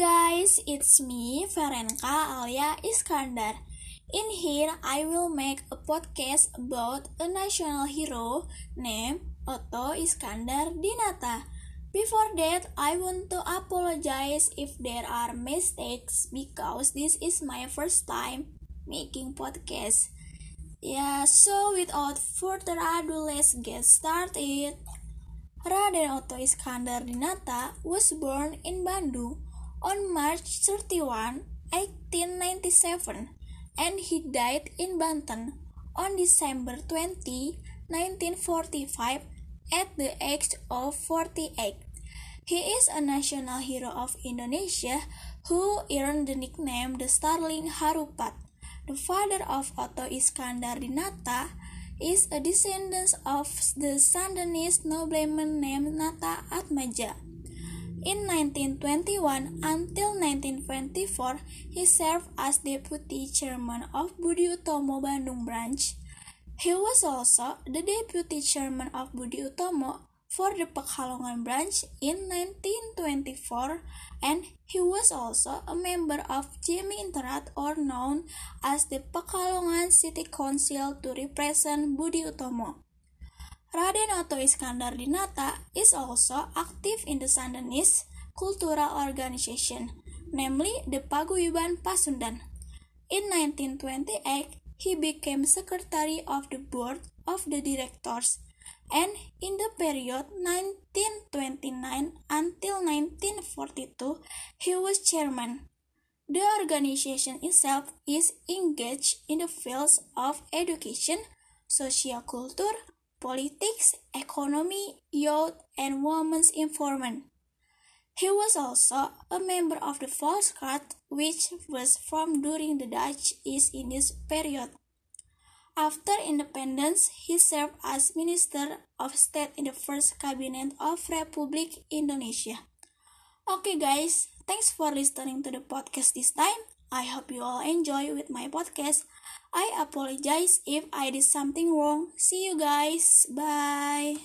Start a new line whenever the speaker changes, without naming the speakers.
guys, it's me, Ferenka alia Iskandar. In here, I will make a podcast about a national hero named Otto Iskandar Dinata. Before that, I want to apologize if there are mistakes because this is my first time making podcast. Yeah, so without further ado, let's get started. Raden Otto Iskandar Dinata was born in Bandung on March 31, 1897, and he died in Banten on December 20, 1945, at the age of 48. He is a national hero of Indonesia who earned the nickname the Starling Harupat. The father of Otto Iskandar Dinata is a descendant of the Sundanese nobleman named Nata Atmaja. In 1921 until 1924, he served as deputy chairman of Budi Utomo Bandung branch. He was also the deputy chairman of Budi Utomo for the Pekalongan branch in 1924 and he was also a member of Jemi Interat or known as the Pekalongan City Council to represent Budi Utomo. Raden Otto Iskandar Dinata is also active in the Sundanese cultural organization, namely the Paguyuban Pasundan. In 1928, he became secretary of the board of the directors, and in the period 1929 until 1942, he was chairman. The organization itself is engaged in the fields of education, social culture, politics, economy, youth, and women's empowerment. He was also a member of the Volksraad, which was formed during the Dutch East Indies period. After independence, he served as Minister of State in the first cabinet of Republic Indonesia. Okay guys, thanks for listening to the podcast this time. I hope you all enjoy with my podcast. I apologize if I did something wrong. See you guys. Bye.